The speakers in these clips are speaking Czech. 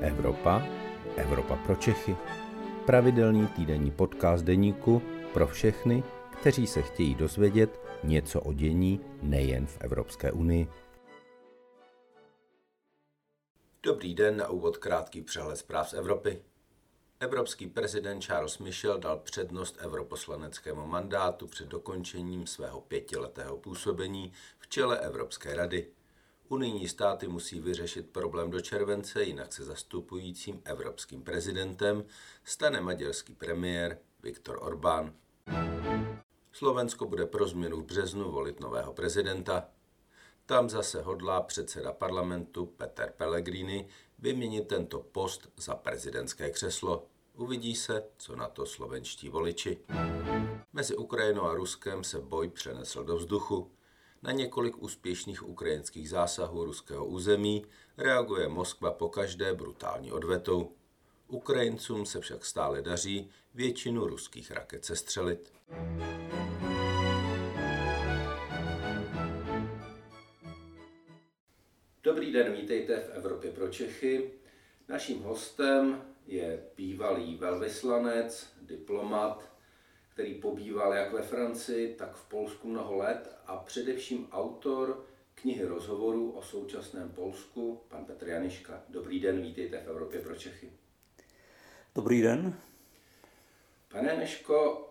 Evropa, Evropa pro Čechy. Pravidelný týdenní podcast deníku pro všechny, kteří se chtějí dozvědět něco o dění nejen v Evropské unii. Dobrý den, na úvod krátký přehled zpráv z Evropy. Evropský prezident Charles Michel dal přednost europoslaneckému mandátu před dokončením svého pětiletého působení v čele Evropské rady. Unijní státy musí vyřešit problém do července, jinak se zastupujícím evropským prezidentem stane maďarský premiér Viktor Orbán. Slovensko bude pro změnu v březnu volit nového prezidenta. Tam zase hodlá předseda parlamentu Peter Pellegrini vyměnit tento post za prezidentské křeslo. Uvidí se, co na to slovenští voliči. Mezi Ukrajinou a Ruskem se boj přenesl do vzduchu. Na několik úspěšných ukrajinských zásahů ruského území reaguje Moskva po každé brutální odvetou. Ukrajincům se však stále daří většinu ruských raket sestřelit. Dobrý den, vítejte v Evropě pro Čechy. Naším hostem je bývalý velvyslanec, diplomat, který pobýval jak ve Francii, tak v Polsku mnoho let a především autor knihy rozhovorů o současném Polsku, pan Petr Janiška. Dobrý den, vítejte v Evropě pro Čechy. Dobrý den. Pane Neško,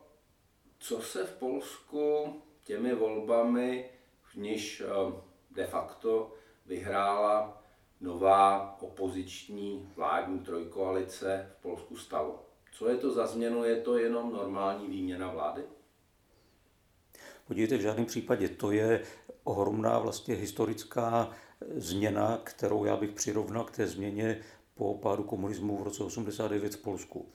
co se v Polsku těmi volbami, v níž eh, de facto vyhrála nová opoziční vládní trojkoalice v Polsku stalo? Co je to za změnu? Je to jenom normální výměna vlády? Podívejte, v žádném případě. To je ohromná vlastně historická změna, kterou já bych přirovnal k té změně po pádu komunismu v roce 89 v Polsku.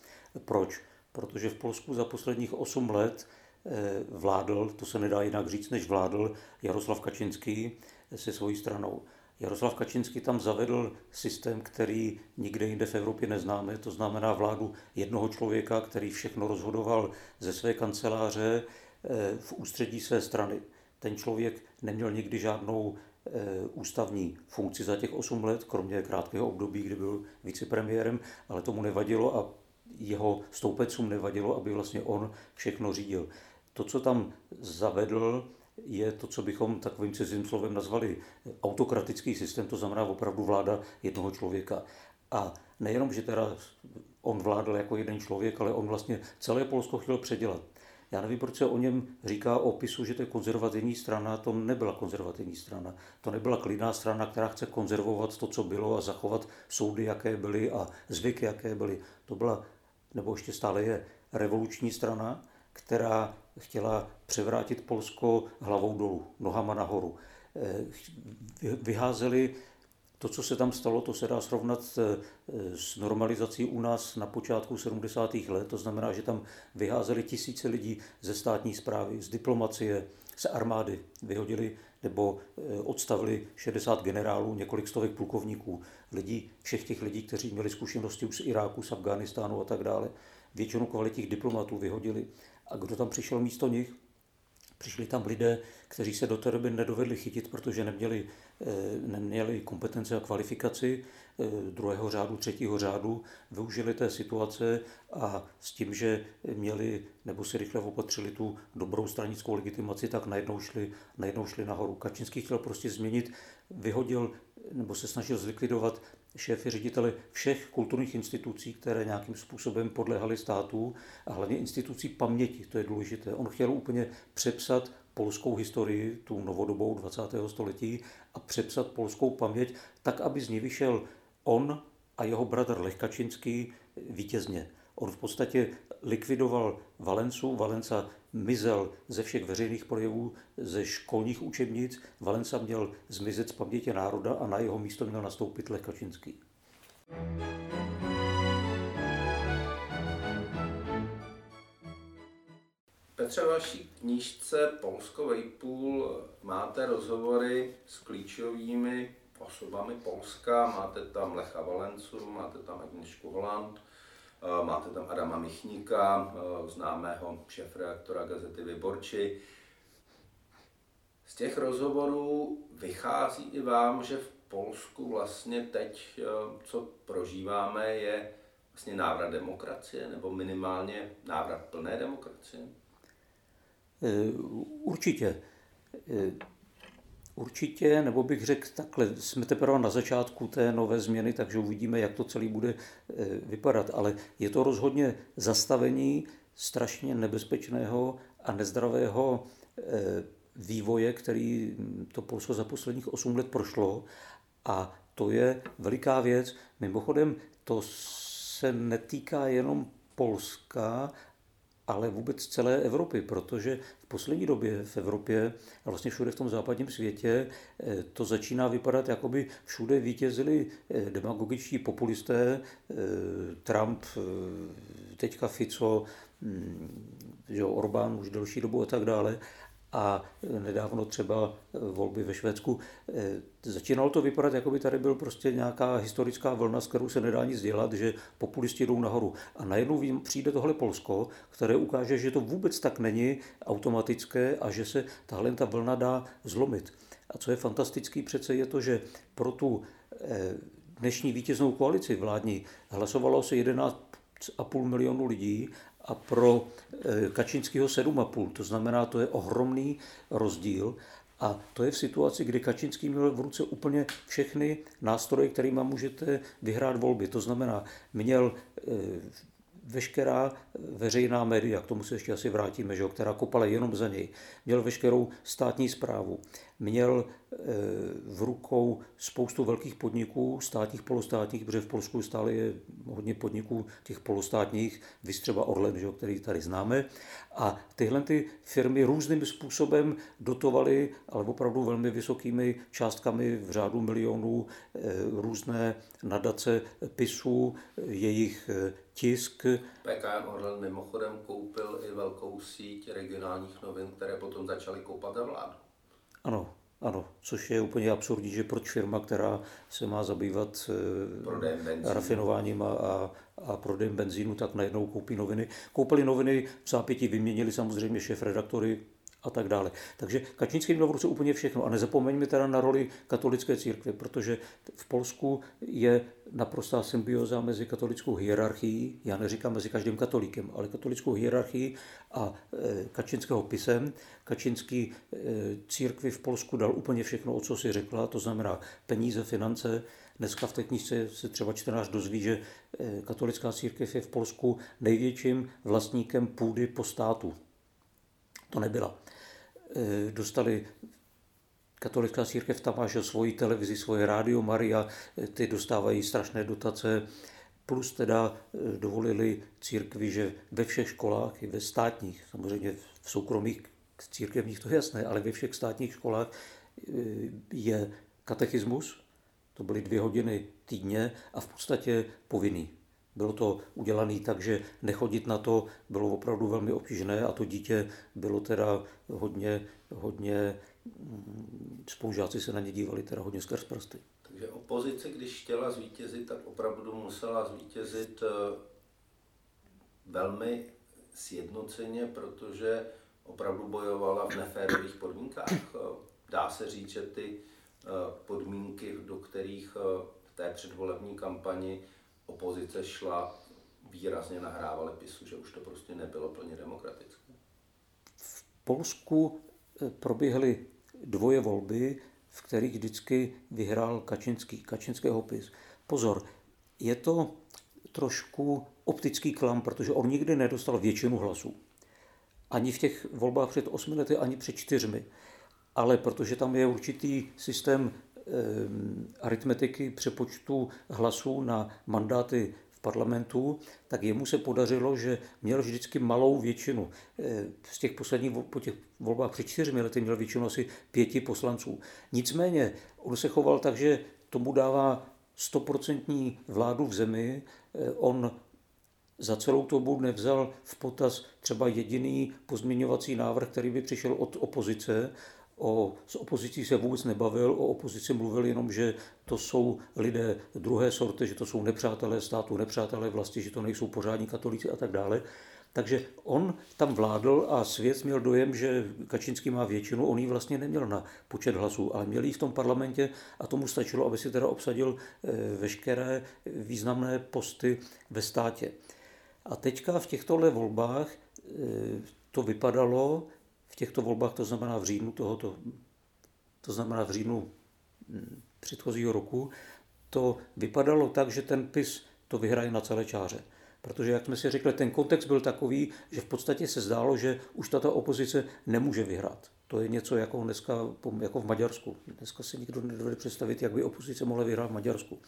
Proč? Protože v Polsku za posledních 8 let eh, vládl, to se nedá jinak říct, než vládl Jaroslav Kačinský se svojí stranou. Jaroslav Kačinský tam zavedl systém, který nikde jinde v Evropě neznáme, to znamená vládu jednoho člověka, který všechno rozhodoval ze své kanceláře eh, v ústředí své strany. Ten člověk neměl nikdy žádnou eh, ústavní funkci za těch 8 let, kromě krátkého období, kdy byl vicepremiérem, ale tomu nevadilo a jeho stoupecům nevadilo, aby vlastně on všechno řídil. To, co tam zavedl, je to, co bychom takovým cizím slovem nazvali autokratický systém, to znamená opravdu vláda jednoho člověka. A nejenom, že teda on vládl jako jeden člověk, ale on vlastně celé Polsko chtěl předělat. Já nevím, proč se o něm říká opisu, že to je konzervativní strana. To nebyla konzervativní strana. To nebyla klidná strana, která chce konzervovat to, co bylo a zachovat soudy, jaké byly a zvyky, jaké byly. To byla, nebo ještě stále je, revoluční strana, která chtěla převrátit Polsko hlavou dolů, nohama nahoru. Eh, vyházeli to, co se tam stalo, to se dá srovnat eh, s normalizací u nás na počátku 70. let. To znamená, že tam vyházeli tisíce lidí ze státní zprávy, z diplomacie, z armády. Vyhodili nebo eh, odstavili 60 generálů, několik stovek plukovníků, lidí, všech těch lidí, kteří měli zkušenosti už z Iráku, z Afghánistánu a tak dále. Většinu kvalitních diplomatů vyhodili. A kdo tam přišel místo nich? Přišli tam lidé, kteří se do té doby nedovedli chytit, protože neměli, eh, neměli kompetence a kvalifikaci eh, druhého řádu, třetího řádu, využili té situace a s tím, že měli nebo si rychle opatřili tu dobrou stranickou legitimaci, tak najednou šli, najednou šli nahoru. Kačinský chtěl prostě změnit, vyhodil nebo se snažil zlikvidovat šéfy řediteli všech kulturních institucí, které nějakým způsobem podléhaly státu a hlavně institucí paměti, to je důležité. On chtěl úplně přepsat polskou historii, tu novodobou 20. století a přepsat polskou paměť tak, aby z ní vyšel on a jeho bratr Lech Kačinský vítězně. On v podstatě likvidoval Valencu, Valenca mizel ze všech veřejných projevů, ze školních učebnic, Valenca měl zmizet z paměti národa a na jeho místo měl nastoupit Lech Kačinský. Petře, vaší knížce Polsko Vejpůl máte rozhovory s klíčovými osobami Polska, máte tam Lecha Valencu, máte tam Agnieszku Holland, Eh, máte tam Adama Michníka, eh, známého šéf-reaktora gazety Vyborči. Z těch rozhovorů vychází i vám, že v Polsku vlastně teď, eh, co prožíváme, je vlastně návrat demokracie, nebo minimálně návrat plné demokracie? Eh, určitě. Eh, určitě, nebo bych řekl takhle, jsme teprve na začátku té nové změny, takže uvidíme, jak to celý bude vypadat. Ale je to rozhodně zastavení strašně nebezpečného a nezdravého vývoje, který to Polsko za posledních 8 let prošlo. A to je veliká věc. Mimochodem, to se netýká jenom Polska, ale vůbec celé Evropy, protože v poslední době v Evropě a vlastně všude v tom západním světě eh, to začíná vypadat, jako by všude vítězili eh, demagogičtí populisté, eh, Trump, teďka Fico, hm, že Orbán už delší dobu a tak dále a nedávno třeba volby ve Švédsku. Eh, začínalo to vypadat, jako by tady byl prostě nějaká historická vlna, s kterou se nedá nic dělat, že populisti jdou nahoru. A najednou přijde tohle Polsko, které ukáže, že to vůbec tak není automatické a že se tahle ta vlna dá zlomit. A co je fantastický přece je to, že pro tu eh, dnešní vítěznou koalici vládní hlasovalo se 11,5 milionu lidí a pro eh, Kačinského 7,5. To znamená, to je ohromný rozdíl. A to je v situaci, kdy Kačinský měl v ruce úplně všechny nástroje, kterými můžete vyhrát volby. To znamená, měl eh, veškerá veřejná média, k tomu se ještě asi vrátíme, že, která kopala jenom za něj, měl veškerou státní zprávu, měl e, v rukou spoustu velkých podniků, státních, polostátních, protože v Polsku stále je hodně podniků těch polostátních, vys třeba Orlen, že, který tady známe. A tyhle ty firmy různým způsobem dotovaly, ale opravdu velmi vysokými částkami v řádu milionů e, různé nadace PISů, jejich e, tisk. PKM Orlen mimochodem koupil i velkou síť regionálních novin, které potom začaly koupat za vládu. Ano, ano, což je úplně absurdní, že proč firma, která se má zabývat eh, rafinováním a, a, a prodejem benzínu, tak najednou koupí noviny. Koupili noviny, v zápětí vyměnili samozřejmě šéf redaktory a tak dále. Takže Kačínský měl v ruce úplně všechno. A nezapomeňme teda na roli katolické církve, protože v Polsku je naprostá symbioza mezi katolickou hierarchií, já neříkám mezi každým katolikem, ale katolickou hierarchií a e, kačinského pisem. Kačinský e, církvi v Polsku dal úplně všechno, o co si řekla, to znamená peníze, finance. Dneska v té knižce se třeba čtenář dozví, že e, katolická církev je v Polsku největším vlastníkem půdy po státu. To nebyla. Eh, dostali katolická církev tam že svoji televizi, svoje rádio Maria, eh, ty dostávají strašné dotace, plus teda eh, dovolili církvi, že ve všech školách, i ve státních, samozřejmě v soukromých církevních to je jasné, ale ve všech státních školách je katechismus, to byly dvě hodiny týdně a v podstatě povinný. Bylo to udělané tak, že nechodit na to bylo opravdu velmi obtížné a to dítě bylo teda hodně, hodně mm, spolužáci se na ně dívali teda hodně skrz prsty. Takže opozice, když chtěla zvítězit, tak opravdu musela zvítězit eh, velmi sjednoceně, protože opravdu bojovala v neférových podmínkách. Eh, dá se říct, že ty eh, podmínky, do kterých v té předvolební kampani opozice šla výrazně nahrávala pisu, že už to prostě nebylo plně demokratické. V Polsku eh, proběhly dvoje volby, v kterých vždycky vyhrál Kačinský, Kačinského pis. Pozor, je to trošku optický klam, protože on nikdy nedostal většinu hlasů. Ani v těch volbách před osmi lety, ani před čtyřmi. Ale protože tam je určitý systém aritmetiky přepočtu hlasů na mandáty v parlamentu, tak jemu se podařilo, že měl vždycky malou většinu. Ehm, z těch posledních po těch volbách před čtyřmi lety měl většinu asi pěti poslanců. Nicméně on se choval tak, že tomu dává stoprocentní vládu v zemi. Ehm, on za celou dobu nevzal v potaz třeba jediný pozměňovací návrh, který by přišel od opozice O, s opozicí se vůbec nebavil, o opozici mluvil jenom, že to jsou lidé druhé sorty, že to jsou nepřátelé státu, nepřátelé vlasti, že to nejsou pořádní katolíci a tak dále. Takže on tam vládl a svět měl dojem, že Kačinský má většinu, on ji vlastně neměl na počet hlasů, ale měl ji v tom parlamentě a tomu stačilo, aby si teda obsadil eh, veškeré významné posty ve státě. A teďka v těchto volbách eh, to vypadalo, v těchto volbách, to znamená v říjnu tohoto, to znamená v říjnu hm, předchozího roku, to vypadalo tak, že ten PIS to vyhraje na celé čáře. Protože, jak jsme si řekli, ten kontext byl takový, že v podstatě se zdálo, že už tato opozice nemůže vyhrát. To je něco jako dneska jako v Maďarsku. Dneska si nikdo nedovede představit, jak by opozice mohla vyhrát v Maďarsku.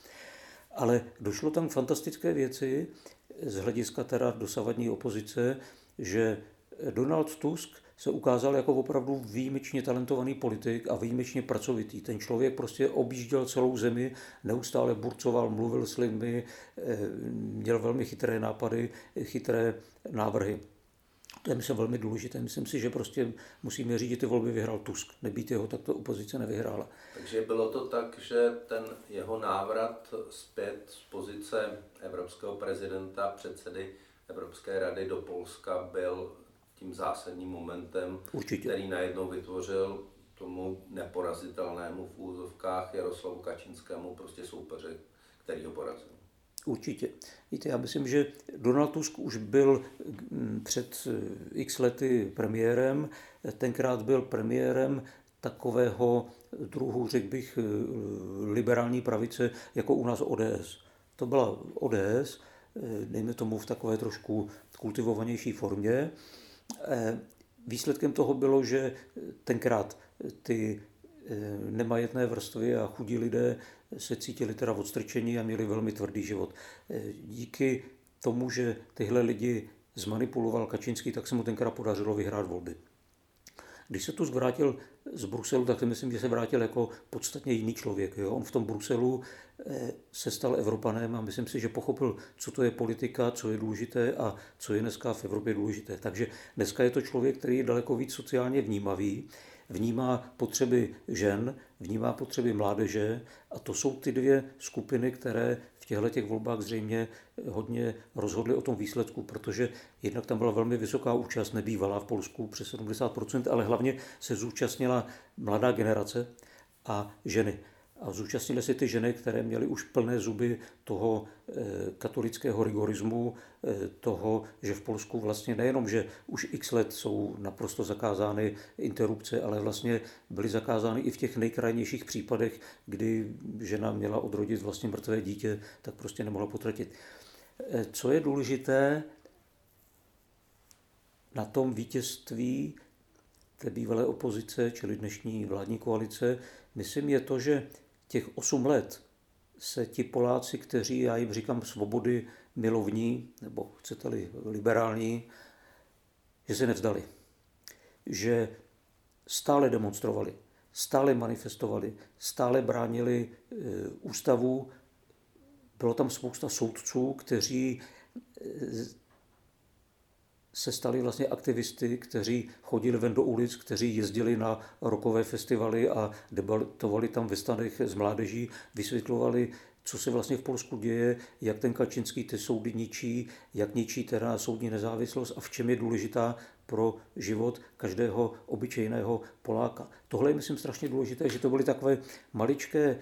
Ale došlo tam fantastické věci z hlediska teda dosavadní opozice, že Donald Tusk se ukázal jako opravdu výjimečně talentovaný politik a výjimečně pracovitý. Ten člověk prostě objížděl celou zemi, neustále burcoval, mluvil s lidmi, eh, měl velmi chytré nápady, chytré návrhy. To je myslím velmi důležité. Myslím si, že prostě musíme říct, že ty volby vyhrál Tusk. Nebýt jeho, tak to opozice nevyhrála. Takže bylo to tak, že ten jeho návrat zpět z pozice evropského prezidenta, předsedy Evropské rady do Polska byl tím zásadním momentem, Určitě. který najednou vytvořil tomu neporazitelnému v úzovkách Jaroslavu Kačinskému prostě soupeře, který ho porazil. Určitě. Víte, já myslím, že Donald Tusk už byl mm, před eh, x lety premiérem, tenkrát byl premiérem takového druhu, řekl bych, eh, liberální pravice, jako u nás ODS. To byla ODS, eh, dejme tomu v takové trošku kultivovanější formě. Výsledkem toho bylo, že tenkrát ty nemajetné vrstvy a chudí lidé se cítili teda odstrčení a měli velmi tvrdý život. Díky tomu, že tyhle lidi zmanipuloval Kačinský, tak se mu tenkrát podařilo vyhrát volby. Když se tu zvrátil z Bruselu, tak si myslím, že se vrátil jako podstatně jiný člověk. Jo? On v tom Bruselu eh, se stal Evropanem a myslím si, že pochopil, co to je politika, co je důležité a co je dneska v Evropě důležité. Takže dneska je to člověk, který je daleko víc sociálně vnímavý, vnímá potřeby žen, vnímá potřeby mládeže a to jsou ty dvě skupiny, které v těchto těch volbách zřejmě hodně rozhodly o tom výsledku, protože jednak tam byla velmi vysoká účast, nebývalá v Polsku přes 70%, ale hlavně se zúčastnila mladá generace a ženy. A zúčastnili se ty ženy, které měly už plné zuby toho eh, katolického rigorismu, eh, toho, že v Polsku vlastně nejenom, že už x let jsou naprosto zakázány interrupce, ale vlastně byly zakázány i v těch nejkrajnějších případech, kdy žena měla odrodit vlastně mrtvé dítě, tak prostě nemohla potratit. Eh, co je důležité na tom vítězství té bývalé opozice, čili dnešní vládní koalice, myslím je to, že těch 8 let se ti Poláci, kteří, já jim říkám svobody milovní, nebo chcete-li liberální, že se nevzdali. Že stále demonstrovali, stále manifestovali, stále bránili e, ústavu. Bylo tam spousta soudců, kteří e, se stali vlastně aktivisty, kteří chodili ven do ulic, kteří jezdili na rokové festivaly a debatovali tam ve stanech s mládeží, vysvětlovali, co se vlastně v Polsku děje, jak ten Kačinský ty soudy ničí, jak ničí teda soudní nezávislost a v čem je důležitá pro život každého obyčejného Poláka. Tohle je, myslím, strašně důležité, že to byly takové maličké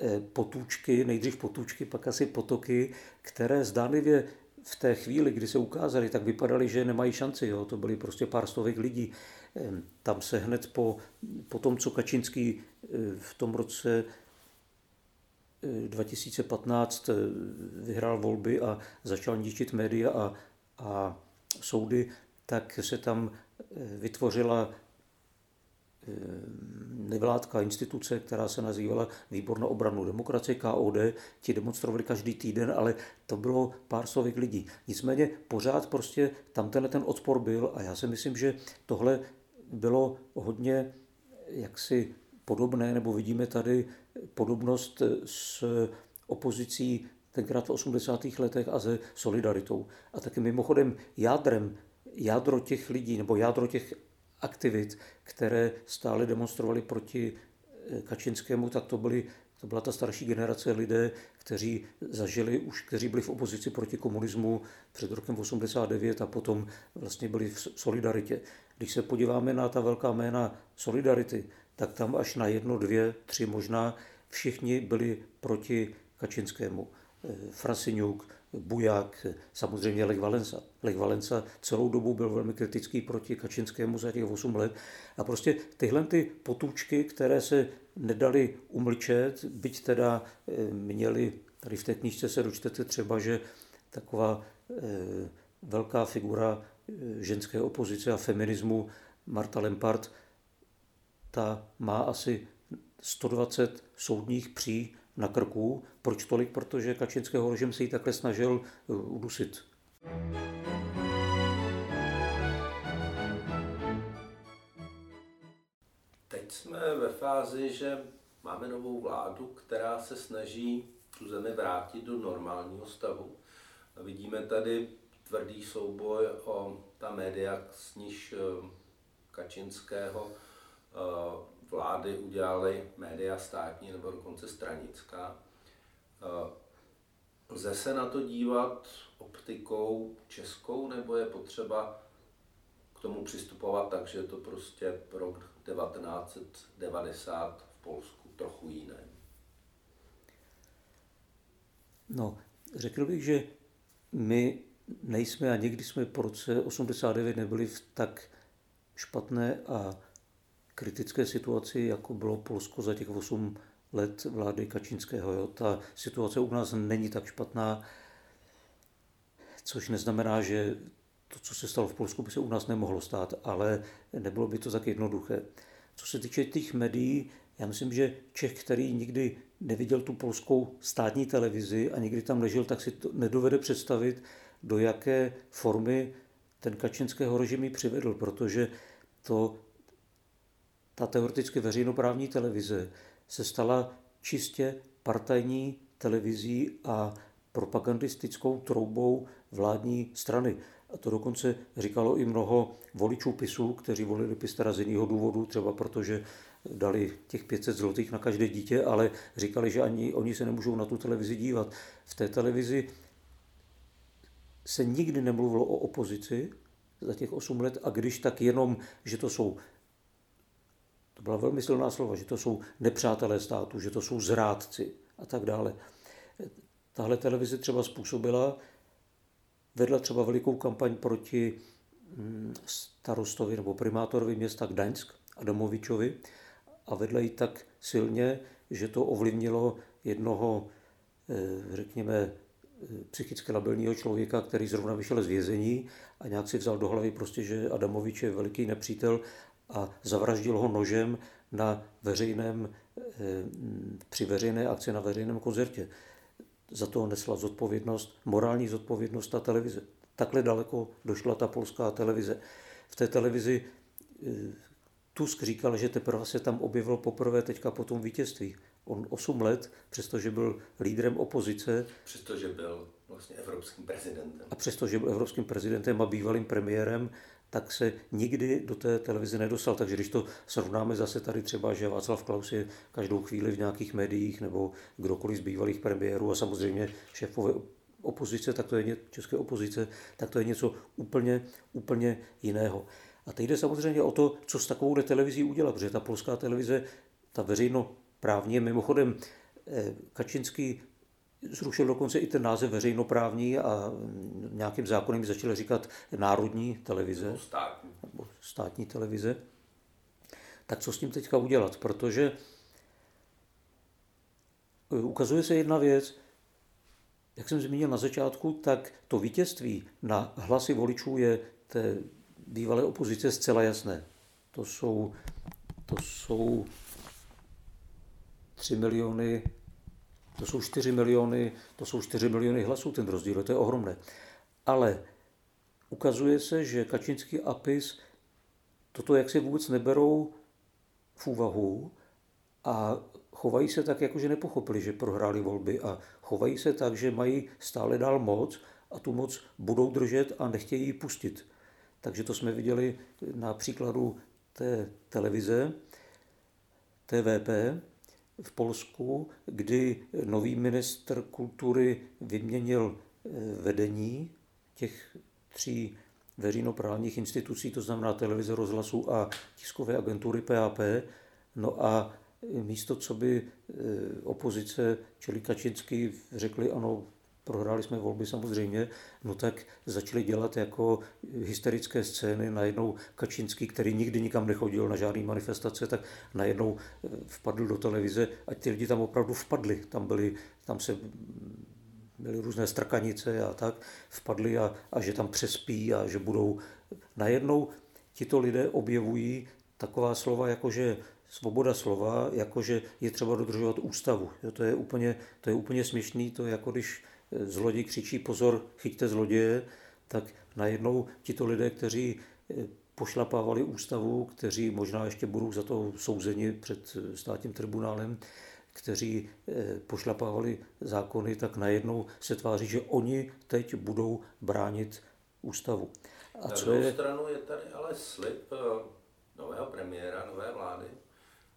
eh, potůčky, nejdřív potůčky, pak asi potoky, které zdánlivě v té chvíli, kdy se ukázali, tak vypadali, že nemají šanci. Jo? To byly prostě pár stovek lidí. Tam se hned po, po tom, co Kačinský eh, v tom roce 2015 eh, eh, vyhrál volby a začal ničit média a, a soudy, tak se tam vytvořila Eh, nevládká instituce, která se nazývala Výbor na obranu demokracie, KOD, ti demonstrovali každý týden, ale to bylo pár stovek lidí. Nicméně pořád prostě tam tenhle ten odpor byl a já si myslím, že tohle bylo hodně jaksi podobné, nebo vidíme tady podobnost s opozicí tenkrát v 80. letech a se solidaritou. A taky mimochodem jádrem, jádro těch lidí, nebo jádro těch aktivit, které stále demonstrovali proti eh, Kačinskému, tak to byli To byla ta starší generace lidé, kteří zažili už, kteří byli v opozici proti komunismu před rokem 89 a potom vlastně byli v solidaritě. Když se podíváme na ta velká jména solidarity, tak tam až na jedno, dvě, tři možná všichni byli proti Kačinskému. Eh, Frasiňuk, Buják, samozřejmě Lech Valensa. Lech Valensa celou dobu byl velmi kritický proti Kačinskému za těch 8 let. A prostě tyhle ty potůčky, které se nedali umlčet, byť teda eh, měli, tady v té knížce se dočtete třeba, že taková eh, velká figura eh, ženské opozice a feminismu Marta Lempart, ta má asi 120 soudních pří na krku. Proč tolik? Protože Kačinského režim se jí takhle snažil udusit. Teď jsme ve fázi, že máme novou vládu, která se snaží tu zemi vrátit do normálního stavu. A vidíme tady tvrdý souboj o ta média, s níž eh, Kačinského eh, vlády udělaly média státní nebo dokonce stranická. Eh, lze se na to dívat optikou českou, nebo je potřeba k tomu přistupovat tak, že je to prostě rok 1990 v Polsku trochu jiné? No, řekl bych, že my nejsme a někdy jsme po roce 89 nebyli v tak špatné a kritické situaci, jako bylo Polsko za těch 8 let vlády Kačínského. Jo. Ta situace u nás není tak špatná, což neznamená, že to, co se stalo v Polsku, by se u nás nemohlo stát, ale nebylo by to tak jednoduché. Co se týče těch médií, já myslím, že Čech, který nikdy neviděl tu polskou státní televizi a nikdy tam nežil, tak si to nedovede představit, do jaké formy ten kačinského režim přivedl, protože to, ta teoreticky veřejnoprávní televize se stala čistě partajní televizí a propagandistickou troubou vládní strany. A to dokonce říkalo i mnoho voličů PISu, kteří volili PIS teda z jiného důvodu, třeba protože dali těch 500 zlotých na každé dítě, ale říkali, že ani oni se nemůžou na tu televizi dívat. V té televizi se nikdy nemluvilo o opozici za těch 8 let a když tak jenom, že to jsou to byla velmi silná slova, že to jsou nepřátelé státu, že to jsou zrádci a tak dále. Tahle televize třeba způsobila, vedla třeba velikou kampaň proti mm, starostovi nebo primátorovi města Gdaňsk, Adamovičovi, a vedla ji tak silně, že to ovlivnilo jednoho, eh, řekněme, eh, psychicky labilního člověka, který zrovna vyšel z vězení a nějak si vzal do hlavy prostě, že Adamovič je veliký nepřítel a zavraždil ho nožem na veřejném, eh, při veřejné akci na veřejném koncertě. Za to nesla zodpovědnost, morální zodpovědnost ta televize. Takhle daleko došla ta polská televize. V té televizi Tusk říkal, že teprve se tam objevil poprvé teďka po tom vítězství. On 8 let, přestože byl lídrem opozice. Přestože byl vlastně evropským prezidentem. A přestože byl evropským prezidentem a bývalým premiérem, tak se nikdy do té televize nedostal. Takže když to srovnáme zase tady třeba, že Václav Klaus je každou chvíli v nějakých médiích nebo kdokoliv z bývalých premiérů a samozřejmě šéfové opozice, tak to je české opozice, tak to je něco úplně, úplně jiného. A teď jde samozřejmě o to, co s takovou televizí udělat, protože ta polská televize, ta veřejnoprávní, mimochodem eh, Kačinský zrušil dokonce i ten název veřejnoprávní a nějakým zákonem začali říkat národní televize. Nebo státní. Nebo státní televize. Tak co s tím teďka udělat? Protože eh, ukazuje se jedna věc, jak jsem zmínil na začátku, tak to vítězství na hlasy voličů je té bývalé opozice zcela jasné. To jsou, to jsou 3 miliony, to jsou 4 miliony, to jsou 4 miliony hlasů, ten rozdíl, to je ohromné. Ale ukazuje se, že Kačinský a PIS toto jak si vůbec neberou v úvahu a chovají se tak, jako že nepochopili, že prohráli volby a chovají se tak, že mají stále dál moc a tu moc budou držet a nechtějí ji pustit. Takže to jsme viděli na příkladu té televize, TVP, v Polsku, kdy nový ministr kultury vyměnil eh, vedení těch tří veřejnoprávních institucí, to znamená televize, rozhlasu a tiskové agentury PAP. No a místo, co by eh, opozice, čili Kačinsky, řekli, ano, prohráli jsme volby samozřejmě, no tak začali dělat jako hysterické scény. Najednou Kačinský, který nikdy nikam nechodil na žádné manifestace, tak najednou eh, vpadl do televize a ti lidi tam opravdu vpadli. Tam byli, tam se byly různé strkanice a tak, vpadli a, a že tam přespí a že budou. Najednou tito lidé objevují taková slova, jako že svoboda slova, jakože je třeba dodržovat ústavu. To je úplně, to je úplně směšný, to je jako když zloděj křičí pozor, chyťte zloděje, tak najednou tito lidé, kteří eh, pošlapávali ústavu, kteří možná ještě budou za to souzeni před státním tribunálem, kteří eh, pošlapávali zákony, tak najednou se tváří, že oni teď budou bránit ústavu. A Na co druhou je... stranu je tady ale slib eh, nového premiéra, nové vlády,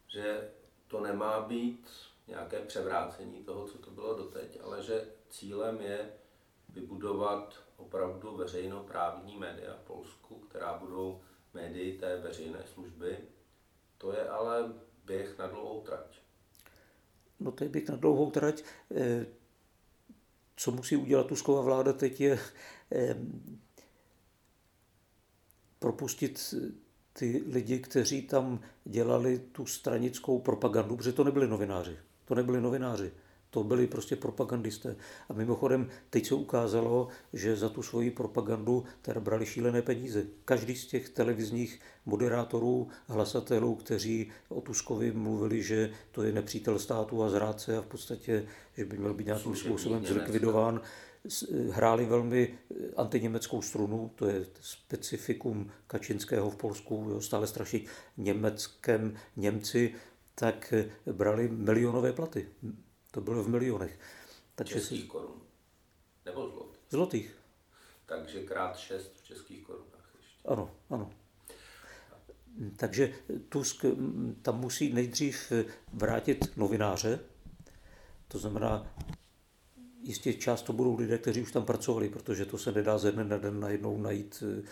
že to nemá být nějaké převrácení toho, co to bylo doteď, ale že cílem je vybudovat opravdu veřejnoprávní média v Polsku, která budou médii té veřejné služby. To je ale běh na dlouhou trať. No to je běh na dlouhou trať. Eh, co musí udělat Tusková vláda teď je eh, propustit ty lidi, kteří tam dělali tu stranickou propagandu, protože to nebyli novináři. To nebyli novináři. To byli prostě propagandisté. A mimochodem, teď se ukázalo, že za tu svoji propagandu teda brali šílené peníze. Každý z těch televizních moderátorů, hlasatelů, kteří o Tuskovi mluvili, že to je nepřítel státu a zrádce a v podstatě, že by měl být nějakým způsobem zlikvidován, hráli velmi antiněmeckou strunu, to je specifikum Kačinského v Polsku, jo, stále strašit německém Němci, tak brali milionové platy. To bylo v milionech. Takže českých si... korun. Nebo zlotých. Zlotých. Takže krát šest v českých korunách. Ještě. Ano, ano. Takže Tusk tam musí nejdřív vrátit novináře, to znamená Jistě část to budou lidé, kteří už tam pracovali, protože to se nedá ze dne na den najednou najít eh,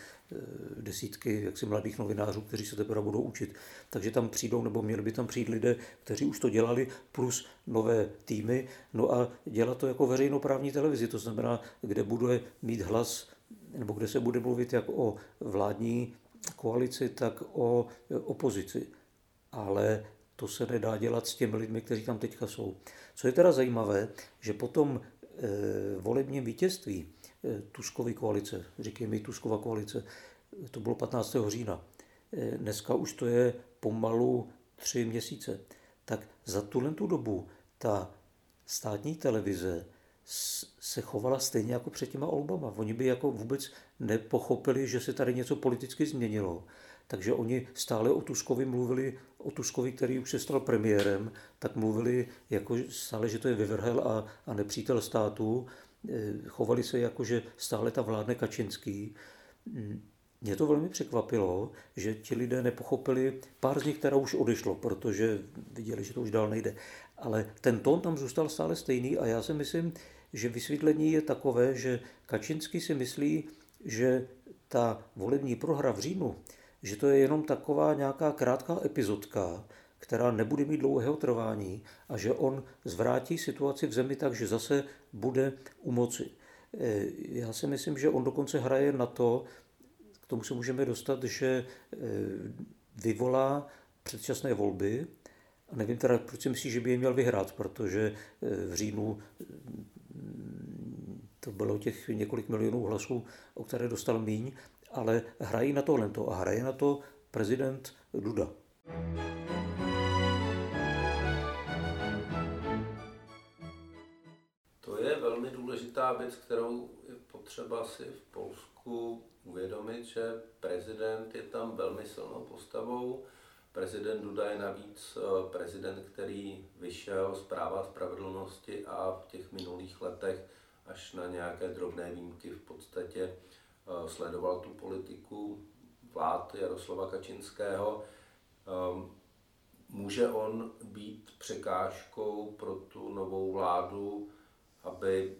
desítky jaksi mladých novinářů, kteří se teprve budou učit. Takže tam přijdou, nebo měli by tam přijít lidé, kteří už to dělali, plus nové týmy, no a dělat to jako veřejnoprávní televizi, to znamená, kde bude mít hlas, nebo kde se bude mluvit jak o vládní koalici, tak o opozici. Ale to se nedá dělat s těmi lidmi, kteří tam teďka jsou. Co je teda zajímavé, že potom Eh, volebním vítězství eh, Tuskovy koalice, říkejme Tuskova koalice, to bylo 15. října. Eh, dneska už to je pomalu tři měsíce. Tak za tuhle tu dobu ta státní televize se chovala stejně jako před těma Obama. Oni by jako vůbec nepochopili, že se tady něco politicky změnilo. Takže oni stále o Tuskovi mluvili, o Tuskovi, který už se stal premiérem, tak mluvili jako stále, že to je vyvrhel a, a nepřítel státu. Eh, chovali se jako, že stále ta vládne Kačinský. Mm, mě to velmi překvapilo, že ti lidé nepochopili, pár z nich teda už odešlo, protože viděli, že to už dál nejde. Ale ten tón tam zůstal stále stejný a já si myslím, že vysvětlení je takové, že Kačinský si myslí, že ta volební prohra v říjnu že to je jenom taková nějaká krátká epizodka, která nebude mít dlouhého trvání a že on zvrátí situaci v zemi tak, že zase bude u moci. E, já si myslím, že on dokonce hraje na to, k tomu se můžeme dostat, že e, vyvolá předčasné volby. A nevím teda, proč si myslí, že by je měl vyhrát, protože e, v říjnu to bylo těch několik milionů hlasů, o které dostal míň, ale hrají na tohle a hraje na to prezident Duda. To je velmi důležitá věc, kterou je potřeba si v Polsku uvědomit, že prezident je tam velmi silnou postavou. Prezident Duda je navíc eh, prezident, který vyšel z práva spravedlnosti a v těch minulých letech až na nějaké drobné výjimky v podstatě sledoval tu politiku vlád Jaroslava Kačinského. Ehm, může on být překážkou pro tu novou vládu, aby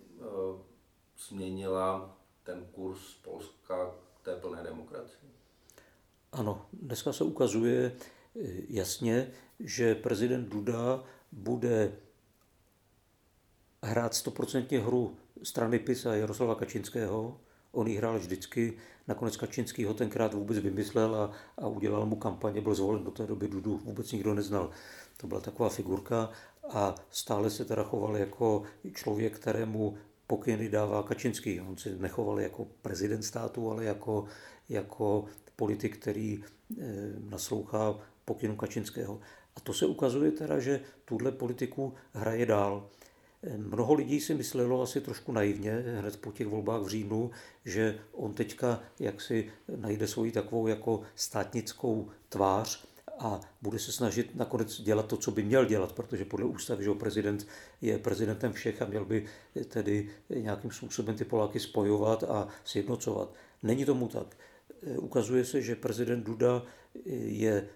změnila ten kurz Polska k té plné demokracii? Ano, dneska se ukazuje jasně, že prezident Duda bude hrát stoprocentně hru strany PIS a Jaroslava Kačinského. On ji hrál vždycky. Nakonec Kačinský ho tenkrát vůbec vymyslel a, a udělal mu kampaně, byl zvolen do té doby Dudu, vůbec nikdo neznal. To byla taková figurka a stále se teda choval jako člověk, kterému pokyny dává Kačinský. On se nechoval jako prezident státu, ale jako, jako politik, který e, naslouchá pokynu Kačinského. A to se ukazuje teda, že tuhle politiku hraje dál. Mnoho lidí si myslelo asi trošku naivně hned po těch volbách v říjnu, že on teďka jaksi najde svoji takovou jako státnickou tvář a bude se snažit nakonec dělat to, co by měl dělat, protože podle ústavy, že prezident je prezidentem všech a měl by tedy nějakým způsobem ty Poláky spojovat a sjednocovat. Není tomu tak. Ukazuje se, že prezident Duda je,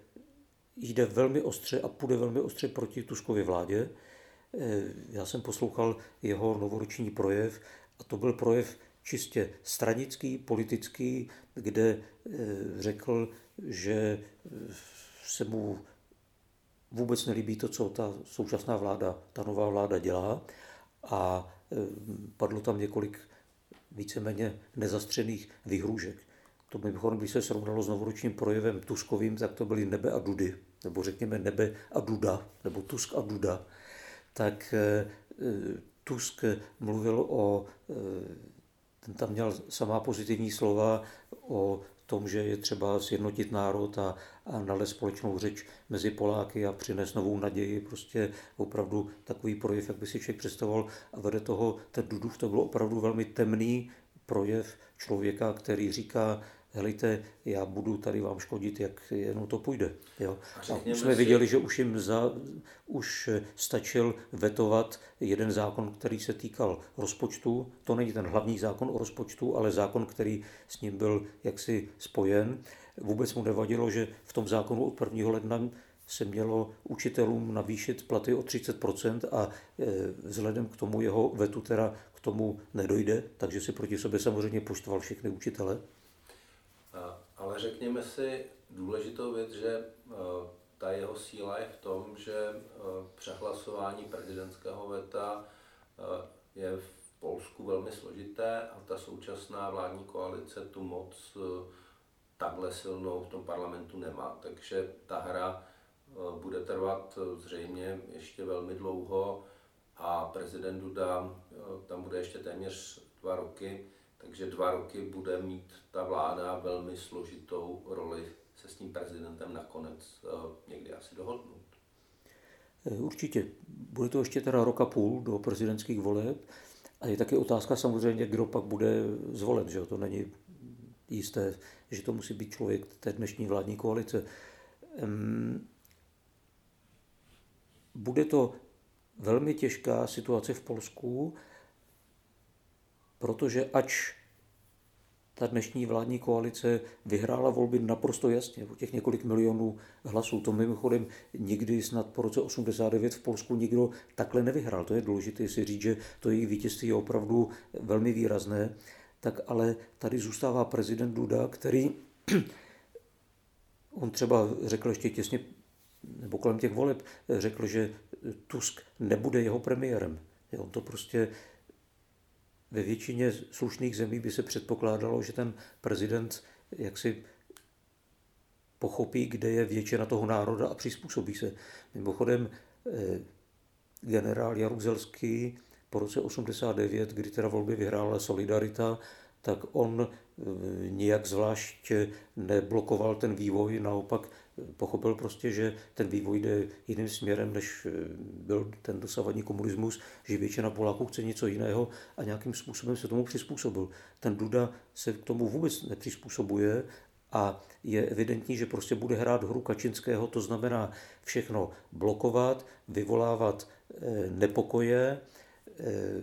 jde velmi ostře a půjde velmi ostře proti Tuskově vládě Eh, já jsem poslouchal jeho novoroční projev a to byl projev čistě stranický, politický, kde eh, řekl, že eh, se mu vůbec nelíbí to, co ta současná vláda, ta nová vláda dělá a padlo tam několik víceméně nezastřených výhrůžek. To mimochodem, když se srovnalo s novoročním projevem Tuskovým, tak to byly nebe a dudy, nebo řekněme nebe a duda, nebo Tusk a duda tak eh, Tusk mluvil o, eh, ten tam měl samá pozitivní slova o tom, že je třeba sjednotit národ a, a nalézt společnou řeč mezi Poláky a přinést novou naději. Prostě opravdu takový projev, jak by si člověk představoval. A vede toho, ten Dudův, to byl opravdu velmi temný projev člověka, který říká, helejte, já budu tady vám škodit, jak jenom to půjde. Jo? A, už jsme si... viděli, že už jim za, už stačil vetovat jeden zákon, který se týkal rozpočtu. To není ten hlavní zákon o rozpočtu, ale zákon, který s ním byl jaksi spojen. Vůbec mu nevadilo, že v tom zákonu od 1. ledna se mělo učitelům navýšit platy o 30% a e, vzhledem k tomu jeho vetu teda k tomu nedojde, takže si proti sobě samozřejmě poštval všechny učitele. Ale řekněme si důležitou věc, že eh, ta jeho síla je v tom, že eh, přehlasování prezidentského veta eh, je v Polsku velmi složité a ta současná vládní koalice tu moc takhle silnou v tom parlamentu nemá. Takže ta hra bude trvat zřejmě ještě velmi dlouho a prezident Duda tam bude ještě téměř dva roky takže dva roky bude mít ta vláda velmi složitou roli se s tím prezidentem nakonec eh, někdy asi dohodnout. Eh, určitě. Bude to ještě teda roka půl do prezidentských voleb. A je taky otázka samozřejmě, kdo pak bude zvolen. Že? To není jisté, že to musí být člověk té dnešní vládní koalice. Bude to velmi těžká situace v Polsku, protože ač ta dnešní vládní koalice vyhrála volby naprosto jasně, o těch několik milionů hlasů. To mimochodem nikdy snad po roce 89 v Polsku nikdo takhle nevyhrál. To je důležité si říct, že to jejich vítězství je opravdu velmi výrazné. Tak ale tady zůstává prezident Duda, který on třeba řekl ještě těsně, nebo kolem těch voleb, řekl, že Tusk nebude jeho premiérem. On to prostě ve většině slušných zemí by se předpokládalo, že ten prezident jaksi pochopí, kde je většina toho národa a přizpůsobí se. Mimochodem, eh, generál Jaruzelský po roce 89, kdy teda volby vyhrála Solidarita, tak on eh, nijak zvlášť neblokoval ten vývoj, naopak pochopil prostě, že ten vývoj jde jiným směrem, než eh, byl ten dosavadní komunismus, že většina Poláků chce něco jiného a nějakým způsobem se tomu přizpůsobil. Ten Duda se k tomu vůbec nepřizpůsobuje a je evidentní, že prostě bude hrát hru Kačinského, to znamená všechno blokovat, vyvolávat eh, nepokoje, eh,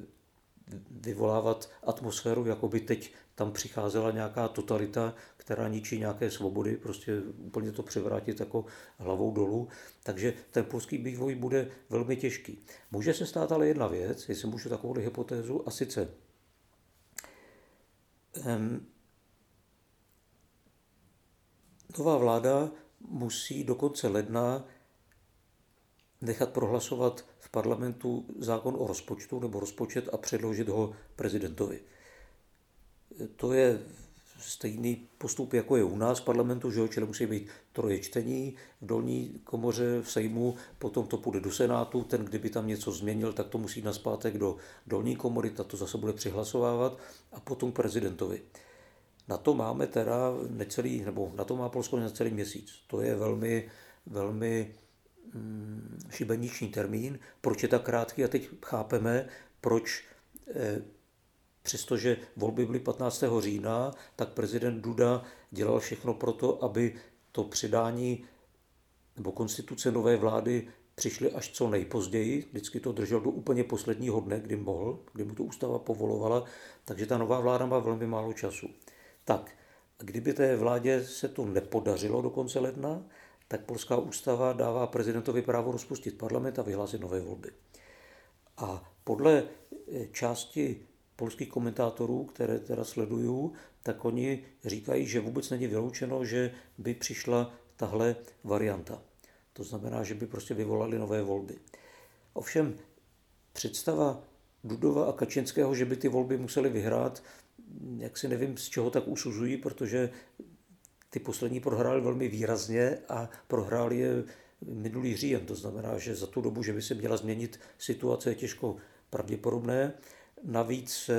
vyvolávat atmosféru, jako by teď tam přicházela nějaká totalita, která ničí nějaké svobody, prostě úplně to převrátit jako hlavou dolů. Takže ten polský vývoj bude velmi těžký. Může se stát ale jedna věc, jestli můžu takovou hypotézu, a sice um, nová vláda musí do konce ledna nechat prohlasovat v parlamentu zákon o rozpočtu nebo rozpočet a předložit ho prezidentovi. To je stejný postup, jako je u nás v parlamentu, že jo? čili musí být troje čtení v dolní komoře v Sejmu, potom to půjde do Senátu, ten, kdyby tam něco změnil, tak to musí naspátek do dolní komory, ta to zase bude přihlasovávat a potom prezidentovi. Na to máme teda necelý, nebo na to má Polsko necelý měsíc. To je velmi, velmi mm, šibeniční termín. Proč je tak krátký? A teď chápeme, proč eh, přestože volby byly 15. října, tak prezident Duda dělal všechno pro to, aby to předání nebo konstituce nové vlády přišly až co nejpozději. Vždycky to držel do úplně posledního dne, kdy mohl, kdy mu to ústava povolovala, takže ta nová vláda má velmi málo času. Tak, kdyby té vládě se to nepodařilo do konce ledna, tak polská ústava dává prezidentovi právo rozpustit parlament a vyhlásit nové volby. A podle eh, části polských komentátorů, které teda sleduju, tak oni říkají, že vůbec není vyloučeno, že by přišla tahle varianta. To znamená, že by prostě vyvolali nové volby. Ovšem představa Dudova a Kačenského, že by ty volby museli vyhrát, jak si nevím, z čeho tak usuzují, protože ty poslední prohráli velmi výrazně a prohráli je minulý říjen. To znamená, že za tu dobu, že by se měla změnit situace, je těžko pravděpodobné. Navíc,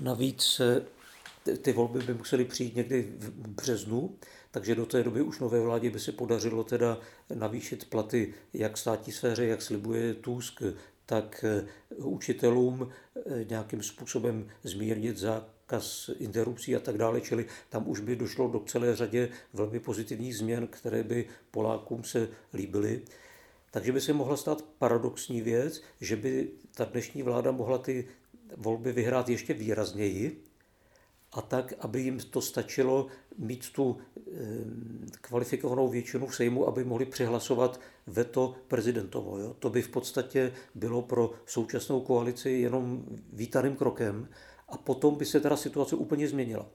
navíc ty volby by musely přijít někdy v březnu, takže do té doby už nové vládě by se podařilo teda navýšit platy jak státní sféře, jak slibuje Tusk, tak učitelům nějakým způsobem zmírnit zákaz interrupcí a tak dále, čili tam už by došlo do celé řadě velmi pozitivních změn, které by Polákům se líbily. Takže by se mohla stát paradoxní věc, že by ta dnešní vláda mohla ty volby vyhrát ještě výrazněji a tak, aby jim to stačilo mít tu eh, kvalifikovanou většinu v Sejmu, aby mohli přihlasovat veto prezidentovo. Jo? To by v podstatě bylo pro současnou koalici jenom vítaným krokem a potom by se teda situace úplně změnila.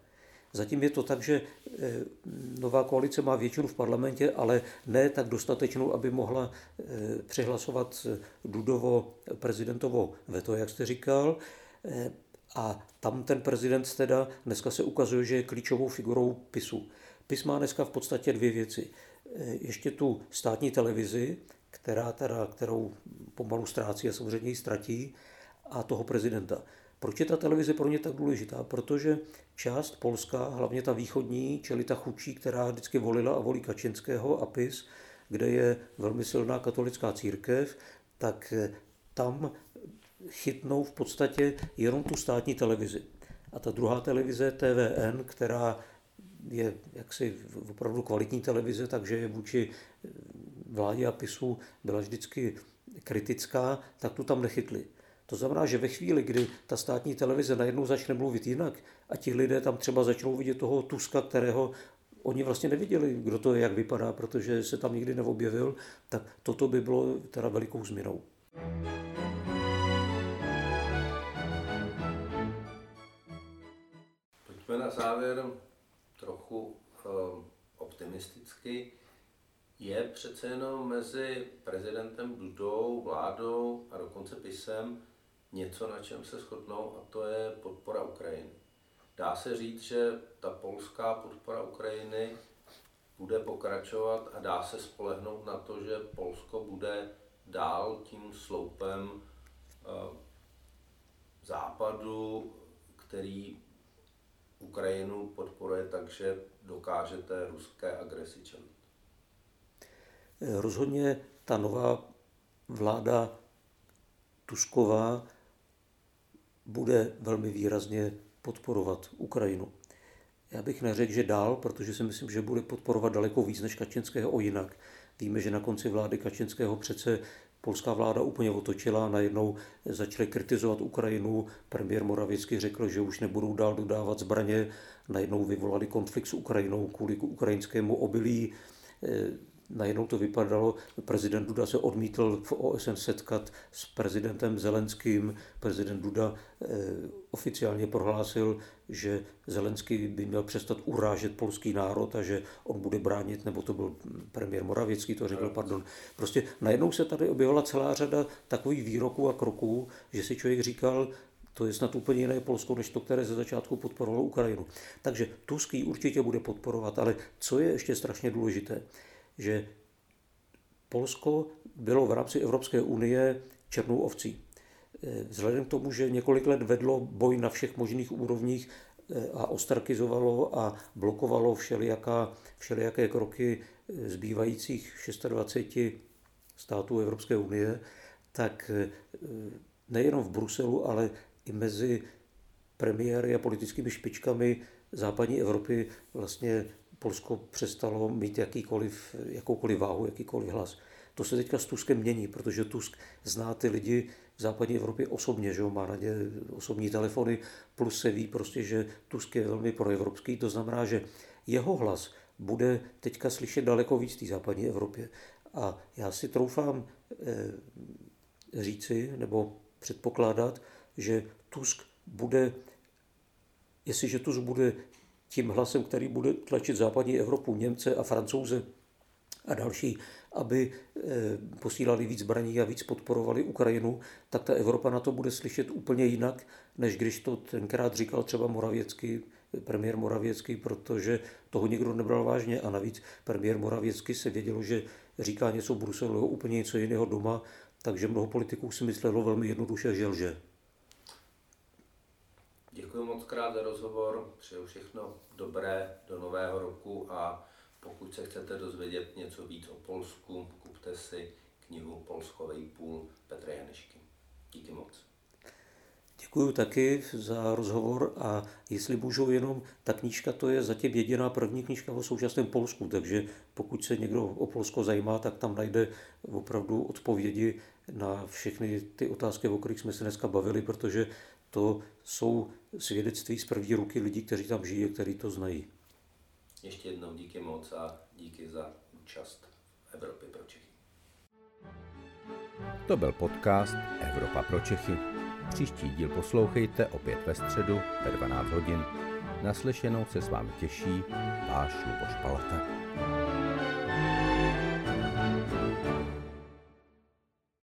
Zatím je to tak, že eh, nová koalice má většinu v parlamentě, ale ne tak dostatečnou, aby mohla eh, přehlasovat Dudovo prezidentovo veto, jak jste říkal. Eh, a tam ten prezident teda dneska se ukazuje, že je klíčovou figurou PISu. PIS má dneska v podstatě dvě věci. Ještě tu státní televizi, která teda, kterou pomalu ztrácí a samozřejmě ji ztratí, a toho prezidenta. Proč je ta televize pro ně tak důležitá? Protože část Polska, hlavně ta východní, čili ta chudší, která vždycky volila a volí Kačinského a PIS, kde je velmi silná katolická církev, tak eh, tam chytnou v podstatě jenom tu státní televizi. A ta druhá televize, TVN, která je jaksi opravdu kvalitní televize, takže je vůči eh, vládě a PISu byla vždycky kritická, tak tu tam nechytli. To znamená, že ve chvíli, kdy ta státní televize najednou začne mluvit jinak a ti lidé tam třeba začnou vidět toho Tuska, kterého oni vlastně neviděli, kdo to je, jak vypadá, protože se tam nikdy neobjevil, tak toto by bylo teda velikou změnou. Pojďme na závěr trochu um, optimisticky. Je přece jenom mezi prezidentem Dudou, vládou a dokonce PISem něco, na čem se shodnou, a to je podpora Ukrajiny. Dá se říct, že ta polská podpora Ukrajiny bude pokračovat a dá se spolehnout na to, že Polsko bude dál tím sloupem uh, západu, který Ukrajinu podporuje takže dokáže té ruské agresi čelit. Rozhodně ta nová vláda Tusková bude velmi výrazně podporovat Ukrajinu. Já bych neřekl, že dál, protože si myslím, že bude podporovat daleko víc než Kačenského o jinak. Víme, že na konci vlády Kačinského přece polská vláda úplně otočila, najednou začali kritizovat Ukrajinu, premiér Moravěcky řekl, že už nebudou dál dodávat zbraně, najednou vyvolali konflikt s Ukrajinou kvůli ukrajinskému obilí, najednou to vypadalo, prezident Duda se odmítl v OSN setkat s prezidentem Zelenským. Prezident Duda eh, oficiálně prohlásil, že Zelenský by měl přestat urážet polský národ a že on bude bránit, nebo to byl premiér Moravěcký, to řekl, pardon. Prostě najednou se tady objevila celá řada takových výroků a kroků, že si člověk říkal, to je snad úplně jiné Polsko, než to, které ze začátku podporovalo Ukrajinu. Takže Tusk ji určitě bude podporovat, ale co je ještě strašně důležité, že Polsko bylo v rámci Evropské unie černou ovcí. Eh, vzhledem k tomu, že několik let vedlo boj na všech možných úrovních eh, a ostarkizovalo a blokovalo všelijaká, všelijaké kroky eh, zbývajících 26 států Evropské unie, tak nejenom v Bruselu, ale i mezi premiéry a politickými špičkami západní Evropy vlastně Polsko přestalo mít jakýkoliv, jakoukoliv váhu, jakýkoliv hlas. To se teďka s Tuskem mění, protože Tusk zná ty lidi v západní Evropě osobně, že má na ně osobní telefony, plus se ví prostě, že Tusk je velmi proevropský, to znamená, že jeho hlas bude teďka slyšet daleko víc v té západní Evropě. A já si troufám eh, říci nebo předpokládat, že Tusk bude, jestliže Tusk bude tím hlasem, který bude tlačit západní Evropu, Němce a Francouze a další, aby eh, posílali víc zbraní a víc podporovali Ukrajinu, tak ta Evropa na to bude slyšet úplně jinak, než když to tenkrát říkal třeba Moravěcký, premiér Moravěcký, protože toho nikdo nebral vážně a navíc premiér Moravěcký se vědělo, že říká něco Bruselu, úplně něco jiného doma, takže mnoho politiků si myslelo velmi jednoduše, že lže. Děkuji moc krát za rozhovor, přeju všechno dobré do nového roku a pokud se chcete dozvědět něco víc o Polsku, kupte si knihu Polsko půl Petra Janešky. Díky moc. Děkuji taky za rozhovor a jestli můžu jenom, ta knížka to je zatím jediná první knížka o současném Polsku, takže pokud se někdo o Polsko zajímá, tak tam najde opravdu odpovědi na všechny ty otázky, o kterých jsme se dneska bavili, protože to jsou svědectví z první ruky lidí, kteří tam žijí a kteří to znají. Ještě jednou díky moc a díky za účast v Evropě pro Čechy. To byl podcast Evropa pro Čechy. Příští díl poslouchejte opět ve středu ve 12 hodin. Naslyšenou se s vámi těší váš Luboš Palata.